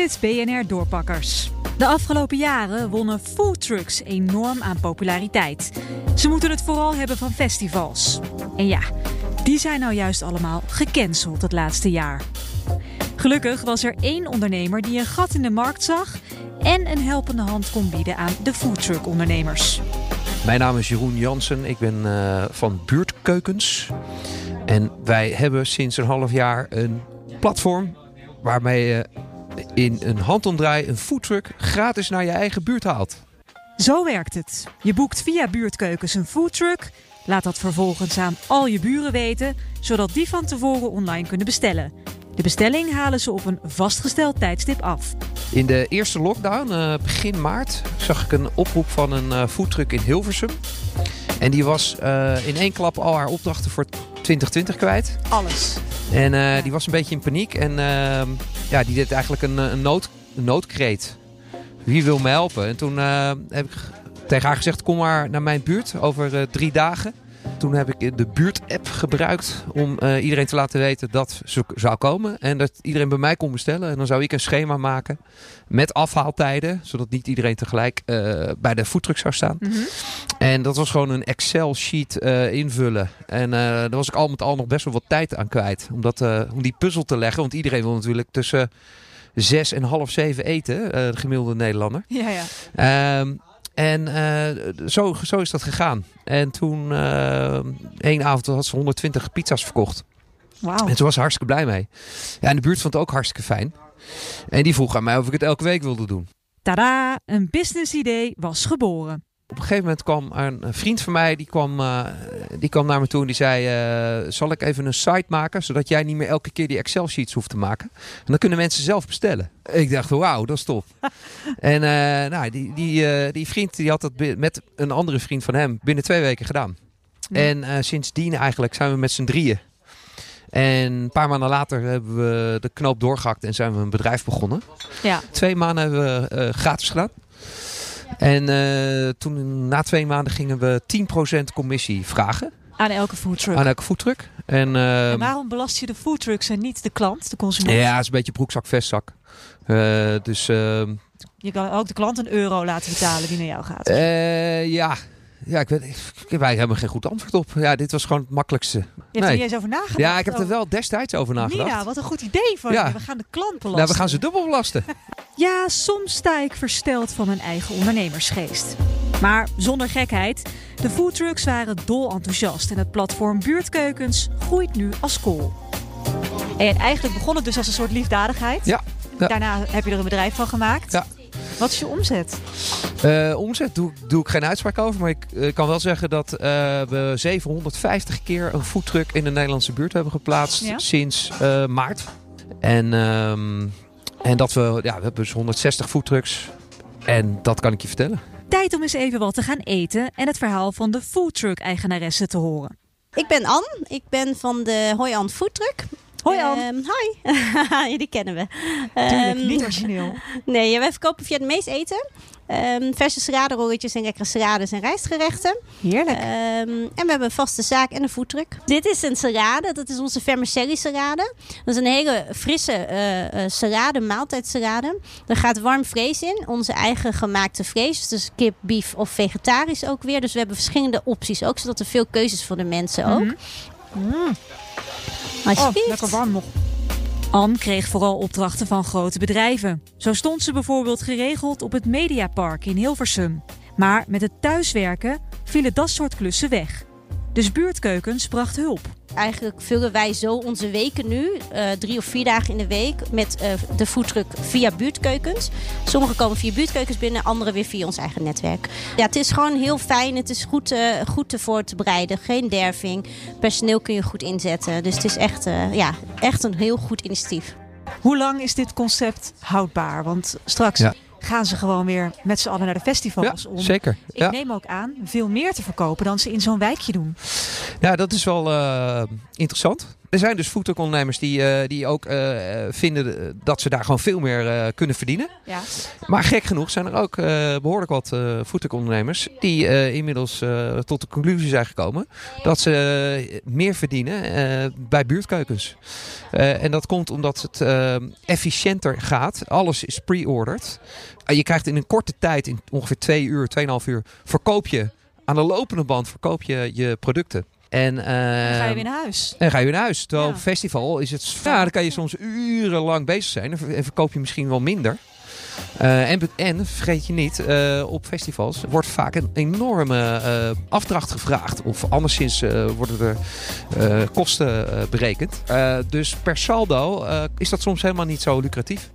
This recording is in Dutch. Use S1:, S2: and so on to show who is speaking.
S1: is BNR Doorpakkers. De afgelopen jaren wonnen foodtrucks enorm aan populariteit. Ze moeten het vooral hebben van festivals. En ja, die zijn nou juist allemaal gecanceld het laatste jaar. Gelukkig was er één ondernemer die een gat in de markt zag en een helpende hand kon bieden aan de foodtruck-ondernemers.
S2: Mijn naam is Jeroen Jansen, ik ben uh, van Buurtkeukens. En wij hebben sinds een half jaar een platform waarmee je in een handomdraai een foodtruck gratis naar je eigen buurt haalt.
S1: Zo werkt het. Je boekt via Buurtkeukens een foodtruck, laat dat vervolgens aan al je buren weten, zodat die van tevoren online kunnen bestellen. De bestelling halen ze op een vastgesteld tijdstip af.
S2: In de eerste lockdown, uh, begin maart, zag ik een oproep van een uh, foodtruck in Hilversum. En die was uh, in één klap al haar opdrachten voor 2020 kwijt.
S1: Alles.
S2: En uh, die was een beetje in paniek. En uh, ja, die deed eigenlijk een, een, nood, noodkreet. Wie wil me helpen? En toen uh, heb ik tegen haar gezegd: kom maar naar mijn buurt over drie dagen. Toen heb ik de buurt-app gebruikt om iedereen te laten weten dat ze zou komen. En dat iedereen bij mij kon bestellen. En dan zou ik een schema maken met afhaaltijden. Zodat niet iedereen tegelijk bij de foodtruck zou staan. -hmm. En dat was gewoon een Excel-sheet uh, invullen. En daar was ik al met al nog best wel wat tijd aan kwijt. Om, dat, om die puzzel te leggen. Want iedereen wil natuurlijk tussen zes en half zeven eten. de gemiddelde Nederlander.
S1: Ja, ja.
S2: Um, en uh, zo, zo is dat gegaan. En toen, uh, één avond had ze 120 pizza's verkocht.
S1: Wow.
S2: En ze was hartstikke blij mee. Ja, en de buurt vond het ook hartstikke fijn. En die vroeg aan mij of ik het elke week wilde doen.
S1: Tada, een business idee was geboren.
S2: Op een gegeven moment kwam een vriend van mij, die kwam, uh, die kwam naar me toe en die zei... Uh, zal ik even een site maken, zodat jij niet meer elke keer die Excel-sheets hoeft te maken? En dan kunnen mensen zelf bestellen. Ik dacht, wauw, dat is top. en uh, nou, die, die, die vriend die had dat met een andere vriend van hem binnen twee weken gedaan. En sindsdien eigenlijk zijn we met z'n drieën. En een paar maanden later hebben we de knoop doorgehakt en zijn we een bedrijf begonnen.
S1: Ja.
S2: Twee maanden hebben we gratis gedaan. En uh, toen na twee maanden gingen we 10% commissie vragen.
S1: Aan elke foodtruck?
S2: Aan elke foodtruck. En, uh,
S1: en waarom belast je de foodtrucks en niet de klant, de consument?
S2: Ja, het is een beetje broekzak, vestzak. Uh, dus...
S1: je kan ook de klant een euro laten betalen die naar jou gaat.
S2: ja, ja, ik, weet, ik heb helemaal geen goed antwoord op. Ja, dit was gewoon het makkelijkste.
S1: Je hebt
S2: nee.
S1: er eens over nagedacht?
S2: Ja, ik heb er wel destijds over nagedacht.
S1: Nina, wat een goed idee van
S2: ja.
S1: je. We gaan de klant belasten.
S2: Nou, we gaan ze dubbel belasten.
S1: ja, soms sta ik versteld van mijn eigen ondernemersgeest. Maar zonder gekheid, de foodtrucks waren dol enthousiast en het platform Buurtkeukens groeit nu als kool. En eigenlijk begon het dus als een soort liefdadigheid.
S2: Ja. ja.
S1: Daarna heb je er een bedrijf van gemaakt.
S2: Ja.
S1: Wat is je omzet?
S2: Uh, omzet doe, doe ik geen uitspraak over. Maar ik uh, kan wel zeggen dat uh, we 750 keer een foodtruck in de Nederlandse buurt hebben geplaatst
S1: Ja?
S2: sinds maart. En, um, en dat we, ja, we hebben dus 160 foodtrucks. En dat kan ik je vertellen.
S1: Tijd om eens even wat te gaan eten en het verhaal van de foodtruck-eigenaresse te horen.
S3: Ik ben Ann. Ik ben van de Hoi Ann Foodtruck.
S1: Hoi Ann.
S3: Um, hoi. ja, die kennen we.
S1: Tuurlijk, um, niet origineel.
S3: Nee, wij verkopen via het meest eten. Um, verse seraderolletjes en lekkere serades en rijstgerechten.
S1: Heerlijk.
S3: en we hebben een vaste zaak en een foodtruck. Dit is een serade. Dat is onze vermicelli serade. Dat is een hele frisse uh, serade, maaltijdserade. Er gaat warm vlees in. Onze eigen gemaakte vlees. Dus kip, beef of vegetarisch ook weer. Dus we hebben verschillende opties ook. Zodat er veel keuzes voor de mensen ook.
S1: Mm -hmm. mm. Oh, lekker warm nog. Anne kreeg vooral opdrachten van grote bedrijven. Zo stond ze bijvoorbeeld geregeld op het Mediapark in Hilversum. Maar met het thuiswerken vielen dat soort klussen weg. Dus buurtkeukens bracht hulp.
S3: Eigenlijk vullen wij zo onze weken nu, uh, drie of vier dagen in de week, met uh, de foodtruck via buurtkeukens. Sommige komen via buurtkeukens binnen, andere weer via ons eigen netwerk. Ja, het is gewoon heel fijn. Het is goed, uh, goed te voor te bereiden. Geen derving. Personeel kun je goed inzetten. Dus het is echt, ja, echt een heel goed initiatief.
S1: Hoe lang is dit concept houdbaar? Want straks. Ja gaan ze gewoon weer met z'n allen naar de festivals
S2: ja,
S1: om.
S2: Zeker.
S1: Ik neem ook aan veel meer te verkopen dan ze in zo'n wijkje doen.
S2: Ja, dat is wel uh, interessant. Er zijn dus foodtruck-ondernemers die, uh, die ook uh, vinden dat ze daar gewoon veel meer kunnen verdienen.
S1: Ja.
S2: Maar gek genoeg zijn er ook behoorlijk wat foodtruck-ondernemers die inmiddels tot de conclusie zijn gekomen dat ze meer verdienen bij buurtkeukens. En dat komt omdat het efficiënter gaat. Alles is pre-ordered. Je krijgt in een korte tijd, in ongeveer twee uur, tweeënhalf uur, verkoop je aan de lopende band verkoop je je producten. En, uh,
S1: dan ga je weer naar huis.
S2: En ga je weer naar huis. Terwijl ja. festival is het... Ja, dan kan je soms urenlang bezig zijn. En verkoop je misschien wel minder. Uh, en, en, vergeet je niet, uh, op festivals wordt vaak een enorme uh, afdracht gevraagd. Of anderszins worden er kosten berekend. dus per saldo is dat soms helemaal niet zo lucratief.